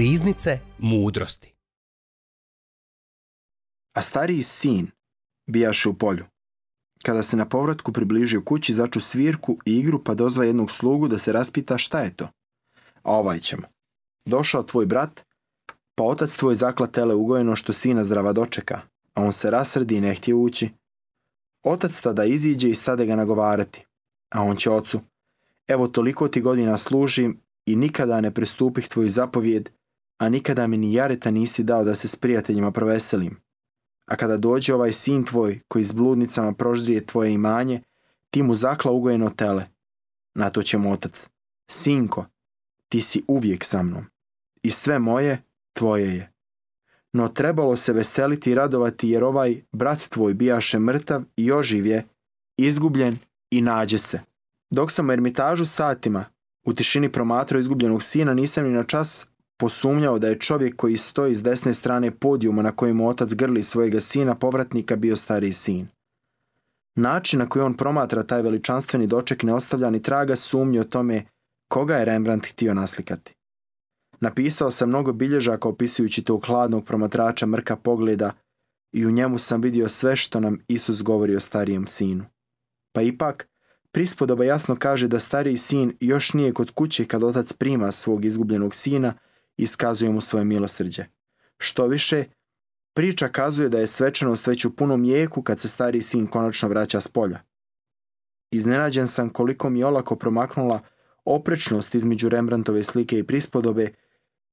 Riznice mudrosti. A stariji sin bijaše u polju. Kada se na povratku približio kući, začu svirku i igru pa dozva jednog slugu da se raspita šta je to. A ovaj ćemo. Došao tvoj brat, pa otac tvoj zakla tele ugojeno što sina zdrava dočeka, a on se rasrdi i ne htije ući. Otac tada iziđe i stade ga nagovarati, a on će ocu. Evo toliko ti godina služim i nikada ne pristupih tvoju zapovjed a nikada mi ni jareta nisi dao da se s prijateljima proveselim. A kada dođe ovaj sin tvoj koji s bludnicama proždrije tvoje imanje, ti mu zakla ugojeno tele. Na to će mu otac. Sinko, ti si uvijek sa mnom. I sve moje, tvoje je. No trebalo se veseliti i radovati jer ovaj brat tvoj bijaše mrtav i oživje, izgubljen i nađe se. Dok sam u ermitažu satima, u tišini promatrao izgubljenog sina nisam ni na čas posumnjao da je čovjek koji stoji s desne strane podijuma na kojem otac grli svojega sina povratnika bio stariji sin. Način na koji on promatra taj veličanstveni doček ne ostavlja ni traga sumnje o tome koga je Rembrandt htio naslikati. Napisao sam mnogo bilježaka opisujući tog hladnog promatrača mrka pogleda i u njemu sam vidio sve što nam Isus govori o starijem sinu. Pa ipak, prispodoba jasno kaže da stariji sin još nije kod kuće kad otac prima svog izgubljenog sina – iskazuje mu svoje milosrđe. Što više, priča kazuje da je svečanost već u punom jeku kad se stari sin konačno vraća s polja. Iznenađen sam koliko mi je olako promaknula oprečnost između Rembrandtove slike i prispodobe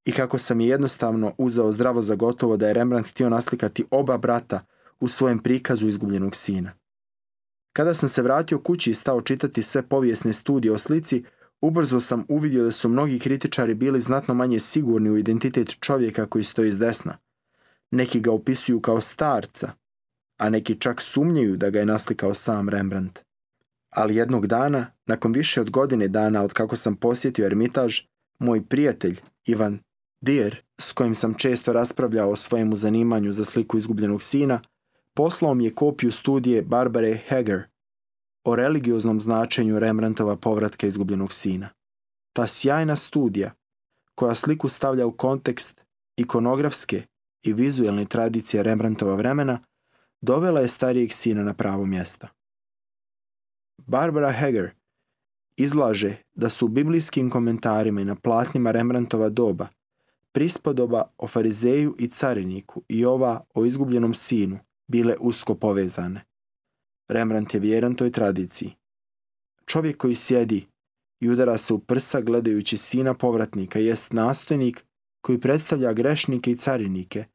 i kako sam je jednostavno uzeo zdravo za gotovo da je Rembrandt htio naslikati oba brata u svojem prikazu izgubljenog sina. Kada sam se vratio kući i stao čitati sve povijesne studije o slici, Ubrzo sam uvidio da su mnogi kritičari bili znatno manje sigurni u identitet čovjeka koji stoji s desna. Neki ga opisuju kao starca, a neki čak sumnjaju da ga je naslikao sam Rembrandt. Ali jednog dana, nakon više od godine dana od kako sam posjetio Ermitaž, moj prijatelj, Ivan Dier, s kojim sam često raspravljao o svojemu zanimanju za sliku izgubljenog sina, poslao mi je kopiju studije Barbare Heger o religioznom značenju Rembrandtova povratka izgubljenog sina. Ta sjajna studija, koja sliku stavlja u kontekst ikonografske i vizualne tradicije Rembrandtova vremena, dovela je starijeg sina na pravo mjesto. Barbara Heger izlaže da su u biblijskim komentarima i na platnima Rembrandtova doba prispodoba o farizeju i cariniku i ova o izgubljenom sinu bile usko povezane. Rembrandt je vjeran toj tradiciji. Čovjek koji sjedi i udara se u prsa gledajući sina povratnika jest nastojnik koji predstavlja grešnike i carinike,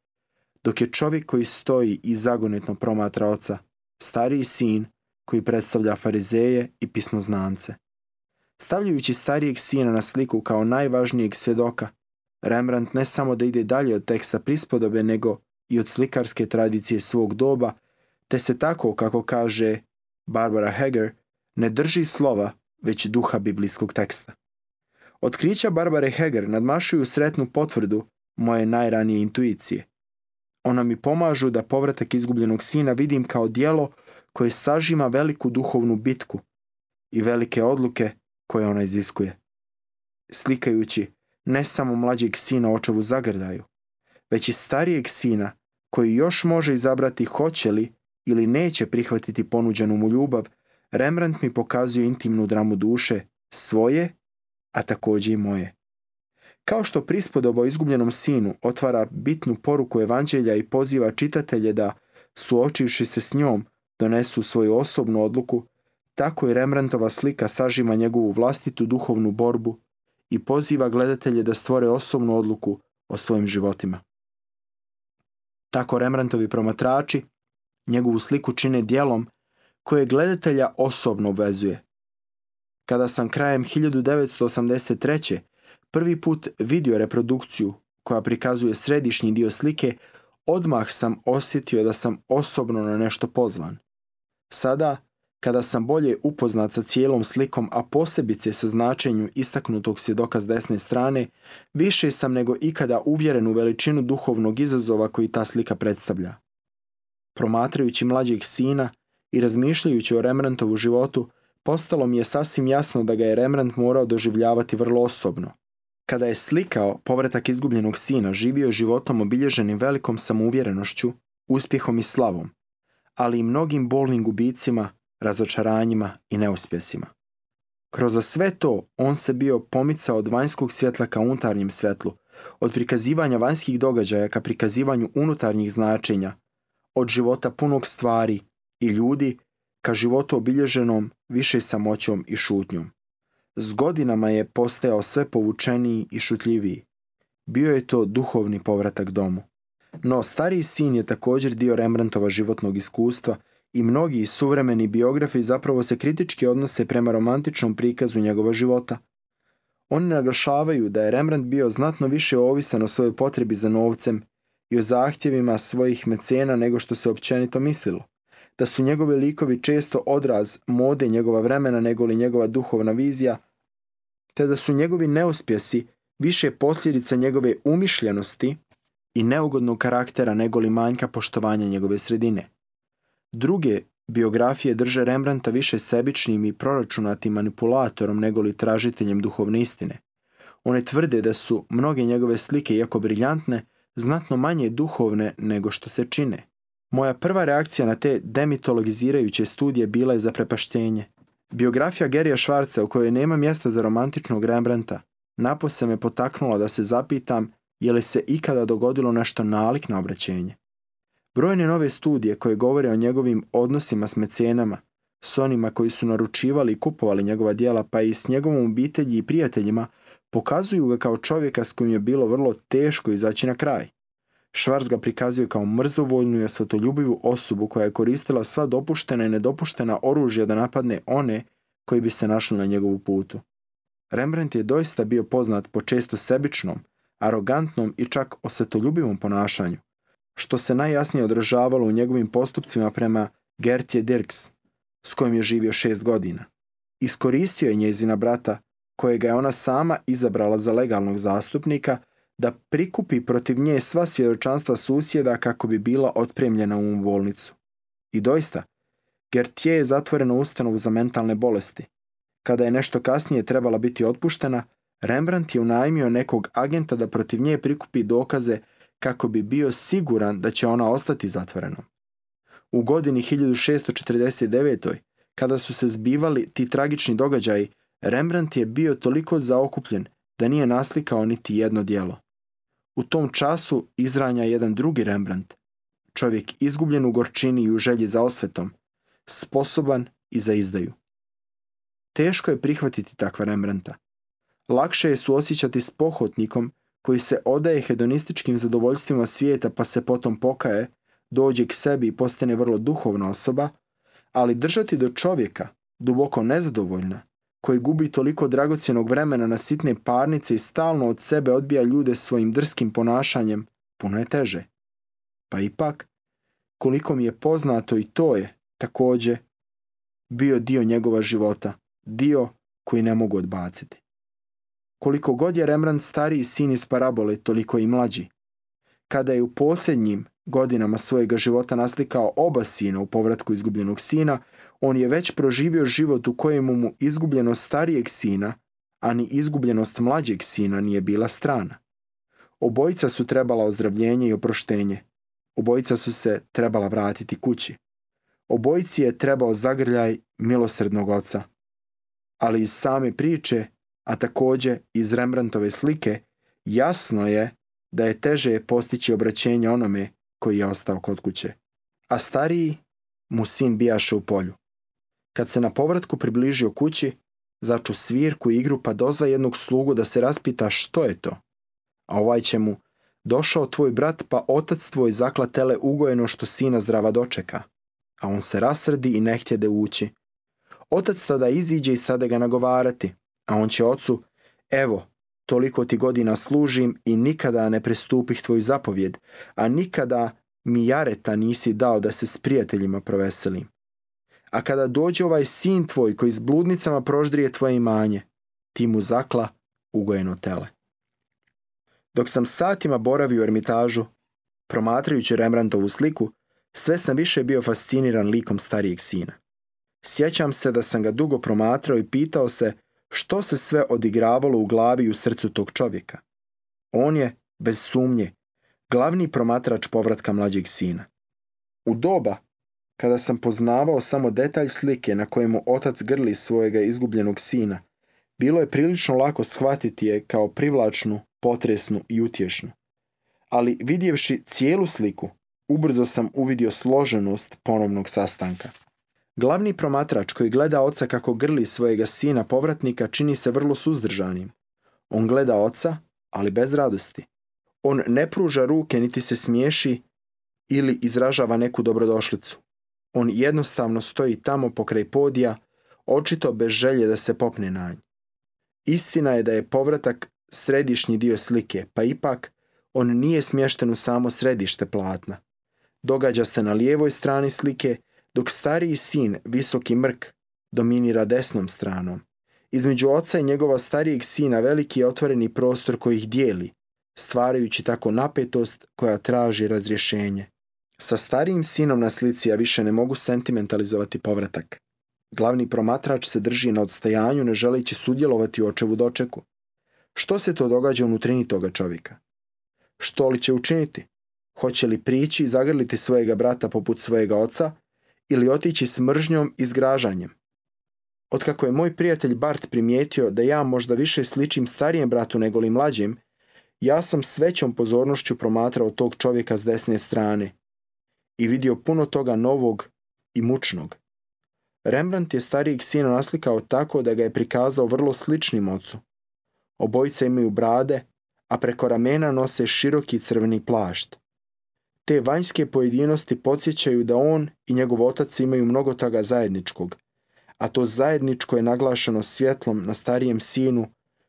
dok je čovjek koji stoji i zagonetno promatra oca, stariji sin koji predstavlja farizeje i pismoznance. Stavljajući starijeg sina na sliku kao najvažnijeg svjedoka, Rembrandt ne samo da ide dalje od teksta prispodobe, nego i od slikarske tradicije svog doba te se tako, kako kaže Barbara Heger, ne drži slova, već duha biblijskog teksta. Otkrića Barbare Heger nadmašuju sretnu potvrdu moje najranije intuicije. Ona mi pomažu da povratak izgubljenog sina vidim kao dijelo koje sažima veliku duhovnu bitku i velike odluke koje ona iziskuje. Slikajući ne samo mlađeg sina očevu zagrdaju, već i starijeg sina koji još može izabrati hoće li ili neće prihvatiti ponuđenu mu ljubav, Rembrandt mi pokazuje intimnu dramu duše, svoje, a također i moje. Kao što prispodoba o izgubljenom sinu otvara bitnu poruku evanđelja i poziva čitatelje da, suočivši se s njom, donesu svoju osobnu odluku, tako i Rembrandtova slika sažima njegovu vlastitu duhovnu borbu i poziva gledatelje da stvore osobnu odluku o svojim životima. Tako Rembrandtovi promatrači, Njegovu sliku čine dijelom koje gledatelja osobno obvezuje. Kada sam krajem 1983. prvi put vidio reprodukciju koja prikazuje središnji dio slike, odmah sam osjetio da sam osobno na nešto pozvan. Sada, kada sam bolje upoznat sa cijelom slikom, a posebice sa značenjem istaknutog svjedoka s desne strane, više sam nego ikada uvjeren u veličinu duhovnog izazova koji ta slika predstavlja. Promatrajući mlađeg sina i razmišljajući o Rembrandtovu životu, postalo mi je sasvim jasno da ga je Rembrandt morao doživljavati vrlo osobno. Kada je slikao povratak izgubljenog sina, živio je životom obilježenim velikom samouvjerenošću, uspjehom i slavom, ali i mnogim bolnim gubicima, razočaranjima i neuspjesima. Kroz sve to on se bio pomicao od vanjskog svjetla ka unutarnjem svjetlu, od prikazivanja vanjskih događaja ka prikazivanju unutarnjih značenja, od života punog stvari i ljudi ka životu obilježenom više samoćom i šutnjom. S godinama je postajao sve povučeniji i šutljiviji. Bio je to duhovni povratak domu. No stariji sin je također dio Rembrandtova životnog iskustva i mnogi suvremeni biografi zapravo se kritički odnose prema romantičnom prikazu njegova života. Oni naglašavaju da je Rembrandt bio znatno više ovisan o svojoj potrebi za novcem i o zahtjevima svojih mecena nego što se općenito mislilo. Da su njegovi likovi često odraz mode njegova vremena nego li njegova duhovna vizija, te da su njegovi neuspjesi više posljedica njegove umišljenosti i neugodnog karaktera nego li manjka poštovanja njegove sredine. Druge biografije drže Rembrandta više sebičnim i proračunatim manipulatorom nego li tražiteljem duhovne istine. One tvrde da su mnoge njegove slike, iako briljantne, znatno manje duhovne nego što se čine. Moja prva reakcija na te demitologizirajuće studije bila je zaprepaštenje. Biografija Gerija Švarca u kojoj nema mjesta za romantičnog Rembrandta napose me potaknula da se zapitam je li se ikada dogodilo nešto nalik na obraćenje. Brojne nove studije koje govore o njegovim odnosima s mecenama, s onima koji su naručivali i kupovali njegova dijela, pa i s njegovom obitelji i prijateljima, pokazuju ga kao čovjeka s kojim je bilo vrlo teško izaći na kraj. Švarc ga prikazuje kao mrzovoljnu i osvatoljubivu osobu koja je koristila sva dopuštena i nedopuštena oružja da napadne one koji bi se našli na njegovu putu. Rembrandt je doista bio poznat po često sebičnom, arogantnom i čak osvetoljubivom ponašanju, što se najjasnije odražavalo u njegovim postupcima prema Gertje Dirks, s kojim je živio šest godina. Iskoristio je njezina brata, kojega je ona sama izabrala za legalnog zastupnika, da prikupi protiv nje sva svjedočanstva susjeda kako bi bila otpremljena u bolnicu. I doista, Gertje je zatvorena ustanovu za mentalne bolesti. Kada je nešto kasnije trebala biti otpuštena, Rembrandt je unajmio nekog agenta da protiv nje prikupi dokaze kako bi bio siguran da će ona ostati zatvorenom. U godini 1649. kada su se zbivali ti tragični događaji, Rembrandt je bio toliko zaokupljen da nije naslikao niti jedno dijelo. U tom času izranja jedan drugi Rembrandt, čovjek izgubljen u gorčini i u želji za osvetom, sposoban i za izdaju. Teško je prihvatiti takva Rembrandta. Lakše je suosjećati s pohotnikom koji se odaje hedonističkim zadovoljstvima svijeta pa se potom pokaje dođe k sebi i postane vrlo duhovna osoba, ali držati do čovjeka, duboko nezadovoljna, koji gubi toliko dragocjenog vremena na sitne parnice i stalno od sebe odbija ljude svojim drskim ponašanjem, puno je teže. Pa ipak, koliko mi je poznato i to je, također, bio dio njegova života, dio koji ne mogu odbaciti. Koliko god je Rembrandt stariji sin iz parabole, toliko i mlađi. Kada je u posljednjim, godinama svojega života naslikao oba sina u povratku izgubljenog sina, on je već proživio život u kojemu mu izgubljenost starijeg sina, a ni izgubljenost mlađeg sina nije bila strana. Obojica su trebala ozdravljenje i oproštenje. Obojica su se trebala vratiti kući. Obojici je trebao zagrljaj milosrednog oca. Ali iz same priče, a također iz Rembrandtove slike, jasno je da je teže postići obraćenje onome koji je ostao kod kuće, a stariji mu sin bijaše u polju. Kad se na povratku približio kući, začu svirku i igru pa dozva jednog slugu da se raspita što je to. A ovaj će mu, došao tvoj brat pa otac tvoj zakla tele ugojeno što sina zdrava dočeka. A on se rasrdi i ne htjede ući. Otac tada iziđe i sada ga nagovarati, a on će ocu, evo, toliko ti godina služim i nikada ne prestupih tvoju zapovjed, a nikada mi jareta nisi dao da se s prijateljima proveselim. A kada dođe ovaj sin tvoj koji s bludnicama proždrije tvoje imanje, ti mu zakla ugojeno tele. Dok sam satima boravio u ermitažu, promatrajući Rembrandtovu sliku, sve sam više bio fasciniran likom starijeg sina. Sjećam se da sam ga dugo promatrao i pitao se što se sve odigravalo u glavi i u srcu tog čovjeka. On je, bez sumnje, glavni promatrač povratka mlađeg sina. U doba kada sam poznavao samo detalj slike na kojemu otac grli svojega izgubljenog sina, bilo je prilično lako shvatiti je kao privlačnu, potresnu i utješnu. Ali vidjevši cijelu sliku, ubrzo sam uvidio složenost ponovnog sastanka. Glavni promatrač koji gleda oca kako grli svojega sina povratnika čini se vrlo suzdržanim. On gleda oca, ali bez radosti. On ne pruža ruke niti se smiješi ili izražava neku dobrodošlicu. On jednostavno stoji tamo pokraj podija, očito bez želje da se popne na nj. Istina je da je povratak središnji dio slike, pa ipak on nije smješten u samo središte platna. Događa se na lijevoj strani slike, dok stariji sin, visoki mrk, dominira desnom stranom. Između oca i njegova starijeg sina veliki je otvoreni prostor koji ih dijeli, stvarajući tako napetost koja traži razrješenje. Sa starijim sinom na slici ja više ne mogu sentimentalizovati povratak. Glavni promatrač se drži na odstajanju ne želeći sudjelovati u očevu dočeku. Što se to događa unutrini toga čovjeka? Što li će učiniti? Hoće li prići i zagrliti svojega brata poput svojega oca ili otići s mržnjom i zgražanjem. Otkako je moj prijatelj Bart primijetio da ja možda više sličim starijem bratu nego li mlađim, ja sam s većom pozornošću promatrao tog čovjeka s desne strane i vidio puno toga novog i mučnog. Rembrandt je starijeg sina naslikao tako da ga je prikazao vrlo sličnim ocu. Obojice imaju brade, a preko ramena nose široki crveni plašt. Te vanjske pojedinosti podsjećaju da on i njegov otac imaju mnogo toga zajedničkog, a to zajedničko je naglašeno svjetlom na starijem sinu,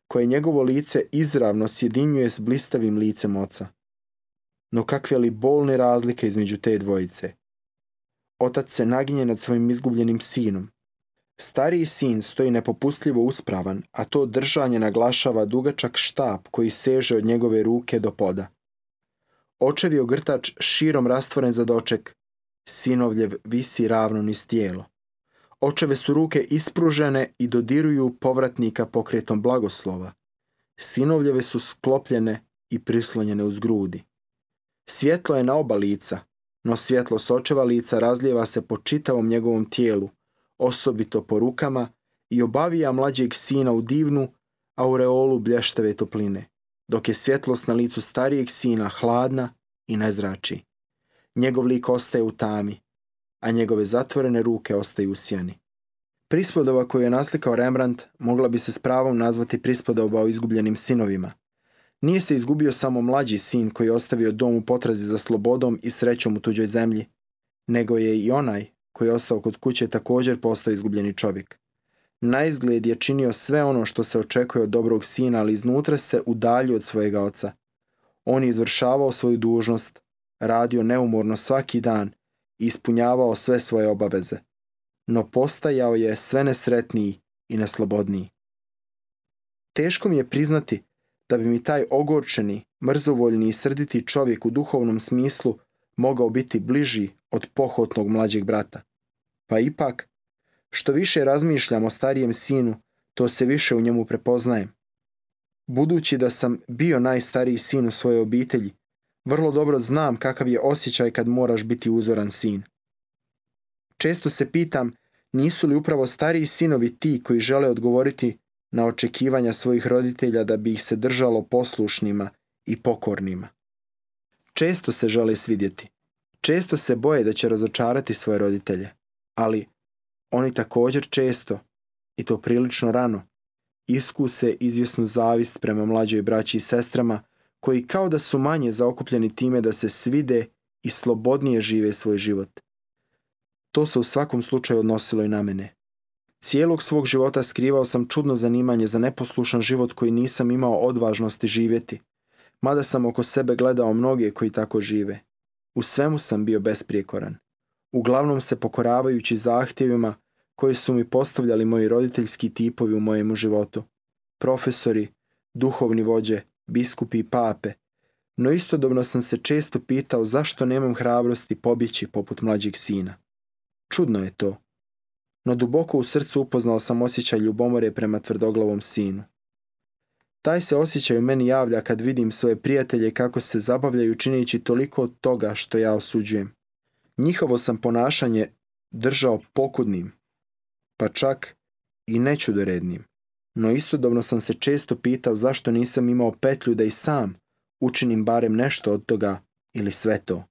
koje njegovo lice izravno sjedinjuje s blistavim licem oca. No kakve li bolne razlike između te dvojice? Otac se naginje nad svojim izgubljenim sinom. Stariji sin stoji nepopustljivo uspravan, a to držanje naglašava dugačak štap koji seže od njegove ruke do poda očevi ogrtač širom rastvoren za doček, sinovljev visi ravno ni tijelo. Očeve su ruke ispružene i dodiruju povratnika pokretom blagoslova. Sinovljeve su sklopljene i prislonjene uz grudi. Svjetlo je na oba lica, no svjetlo s očeva lica razlijeva se po čitavom njegovom tijelu, osobito po rukama i obavija mlađeg sina u divnu aureolu blještave topline dok je svjetlost na licu starijeg sina hladna i ne zrači. Njegov lik ostaje u tami, a njegove zatvorene ruke ostaju u sjeni. Prispodova koju je naslikao Rembrandt mogla bi se s pravom nazvati prispodoba o izgubljenim sinovima. Nije se izgubio samo mlađi sin koji je ostavio dom u potrazi za slobodom i srećom u tuđoj zemlji, nego je i onaj koji je ostao kod kuće također postao izgubljeni čovjek. Na je činio sve ono što se očekuje od dobrog sina, ali iznutra se udalju od svojega oca. On je izvršavao svoju dužnost, radio neumorno svaki dan i ispunjavao sve svoje obaveze. No postajao je sve nesretniji i neslobodniji. Teško mi je priznati da bi mi taj ogorčeni, mrzovoljni i srditi čovjek u duhovnom smislu mogao biti bliži od pohotnog mlađeg brata. Pa ipak, što više razmišljam o starijem sinu, to se više u njemu prepoznajem. Budući da sam bio najstariji sin u svojoj obitelji, vrlo dobro znam kakav je osjećaj kad moraš biti uzoran sin. Često se pitam nisu li upravo stariji sinovi ti koji žele odgovoriti na očekivanja svojih roditelja da bi ih se držalo poslušnima i pokornima. Često se žele svidjeti. Često se boje da će razočarati svoje roditelje. Ali oni također često, i to prilično rano, iskuse izvjesnu zavist prema mlađoj braći i sestrama koji kao da su manje zaokupljeni time da se svide i slobodnije žive svoj život. To se u svakom slučaju odnosilo i na mene. Cijelog svog života skrivao sam čudno zanimanje za neposlušan život koji nisam imao odvažnosti živjeti, mada sam oko sebe gledao mnoge koji tako žive. U svemu sam bio besprijekoran, uglavnom se pokoravajući zahtjevima koji su mi postavljali moji roditeljski tipovi u mojemu životu. Profesori, duhovni vođe, biskupi i pape. No istodobno sam se često pitao zašto nemam hrabrosti pobjeći poput mlađeg sina. Čudno je to. No duboko u srcu upoznao sam osjećaj ljubomore prema tvrdoglavom sinu. Taj se osjećaj u meni javlja kad vidim svoje prijatelje kako se zabavljaju čineći toliko od toga što ja osuđujem. Njihovo sam ponašanje držao pokudnim, pa čak i nečudorednim. No istodobno sam se često pitao zašto nisam imao petlju da i sam učinim barem nešto od toga ili sve to.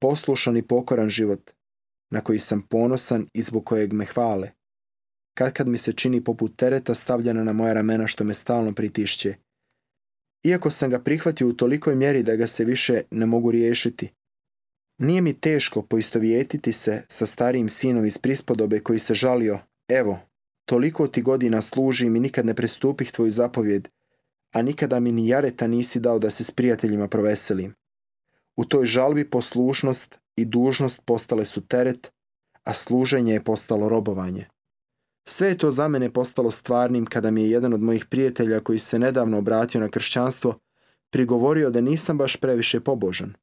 Poslušan i pokoran život, na koji sam ponosan i zbog kojeg me hvale. Kad kad mi se čini poput tereta stavljena na moja ramena što me stalno pritišće. Iako sam ga prihvatio u tolikoj mjeri da ga se više ne mogu riješiti, nije mi teško poistovjetiti se sa starijim sinom iz prispodobe koji se žalio, evo, toliko ti godina služim i nikad ne prestupih tvoju zapovjed, a nikada mi ni jareta nisi dao da se s prijateljima proveselim. U toj žalbi poslušnost i dužnost postale su teret, a služenje je postalo robovanje. Sve je to za mene postalo stvarnim kada mi je jedan od mojih prijatelja koji se nedavno obratio na kršćanstvo prigovorio da nisam baš previše pobožan.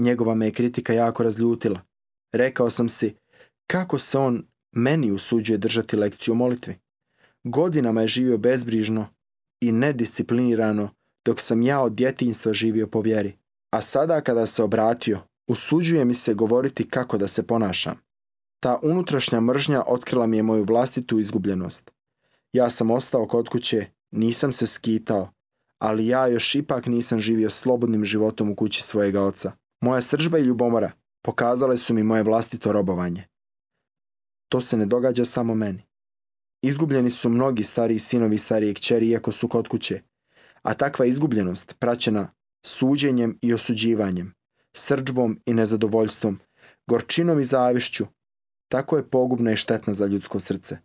Njegova me je kritika jako razljutila. Rekao sam si, kako se on meni usuđuje držati lekciju o molitvi? Godinama je živio bezbrižno i nedisciplinirano dok sam ja od djetinjstva živio po vjeri. A sada kada se obratio, usuđuje mi se govoriti kako da se ponašam. Ta unutrašnja mržnja otkrila mi je moju vlastitu izgubljenost. Ja sam ostao kod kuće, nisam se skitao, ali ja još ipak nisam živio slobodnim životom u kući svojega oca. Moja sržba i ljubomora pokazale su mi moje vlastito robovanje. To se ne događa samo meni. Izgubljeni su mnogi stariji sinovi i starije kćeri iako su kod kuće, a takva izgubljenost praćena suđenjem i osuđivanjem, srđbom i nezadovoljstvom, gorčinom i zavišću, tako je pogubna i štetna za ljudsko srce.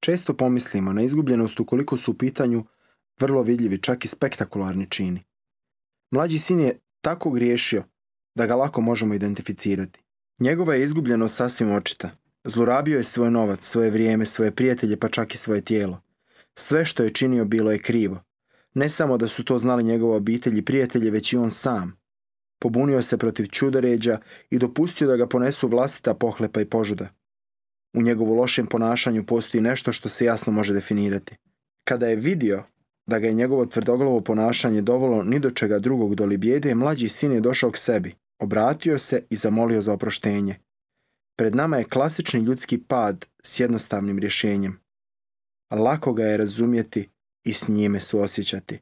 Često pomislimo na izgubljenost ukoliko su u pitanju vrlo vidljivi, čak i spektakularni čini. Mlađi sin je tako griješio da ga lako možemo identificirati. Njegova je izgubljenost sasvim očita. Zlorabio je svoj novac, svoje vrijeme, svoje prijatelje, pa čak i svoje tijelo. Sve što je činio bilo je krivo. Ne samo da su to znali njegova obitelj i prijatelje, već i on sam. Pobunio se protiv čudoređa i dopustio da ga ponesu vlastita pohlepa i požuda. U njegovu lošem ponašanju postoji nešto što se jasno može definirati. Kada je vidio da ga je njegovo tvrdoglavo ponašanje dovelo ni do čega drugog do libijede, mlađi sin je došao k sebi, obratio se i zamolio za oproštenje. Pred nama je klasični ljudski pad s jednostavnim rješenjem. Lako ga je razumjeti i s njime suosjećati.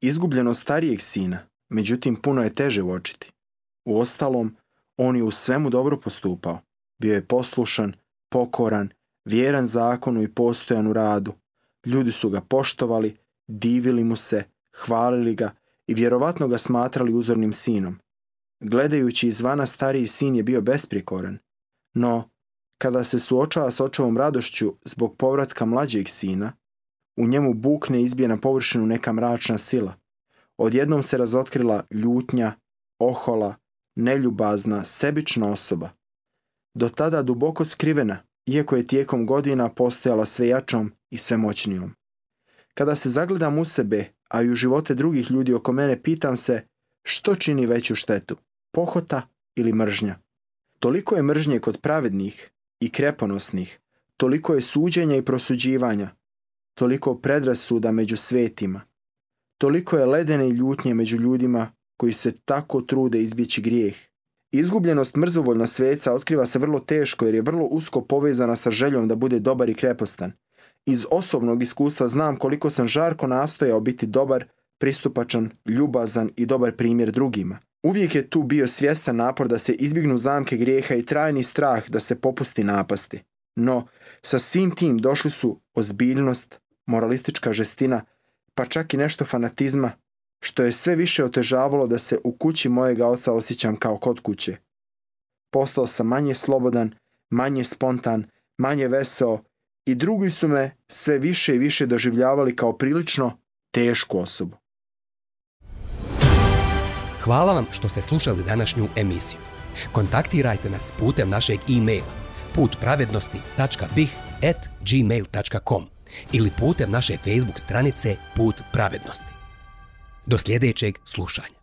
Izgubljeno starijeg sina, međutim puno je teže uočiti. Uostalom, on je u svemu dobro postupao. Bio je poslušan, pokoran, vjeran zakonu i postojan u radu. Ljudi su ga poštovali, divili mu se, hvalili ga i vjerovatno ga smatrali uzornim sinom. Gledajući izvana stariji sin je bio besprikoren. no kada se suočava s očevom radošću zbog povratka mlađeg sina, u njemu bukne izbije na površinu neka mračna sila. Odjednom se razotkrila ljutnja, ohola, neljubazna, sebična osoba. Do tada duboko skrivena, iako je tijekom godina postojala sve jačom i sve moćnijom. Kada se zagledam u sebe, a i u živote drugih ljudi oko mene, pitam se što čini veću štetu, pohota ili mržnja. Toliko je mržnje kod pravednih i kreponosnih, toliko je suđenja i prosuđivanja, toliko predrasuda među svetima, toliko je ledene i ljutnje među ljudima koji se tako trude izbjeći grijeh. Izgubljenost mrzovoljna sveca otkriva se vrlo teško jer je vrlo usko povezana sa željom da bude dobar i krepostan, iz osobnog iskustva znam koliko sam žarko nastojao biti dobar, pristupačan, ljubazan i dobar primjer drugima. Uvijek je tu bio svjestan napor da se izbjegnu zamke grijeha i trajni strah da se popusti napasti. No, sa svim tim došli su ozbiljnost, moralistička žestina, pa čak i nešto fanatizma, što je sve više otežavalo da se u kući mojega oca osjećam kao kod kuće. Postao sam manje slobodan, manje spontan, manje veseo, i drugi su me sve više i više doživljavali kao prilično tešku osobu. Hvala vam što ste slušali današnju emisiju. Kontaktirajte nas putem našeg e-maila putpravednosti.bih.gmail.com ili putem naše Facebook stranice Put pravednosti. Do sljedećeg slušanja.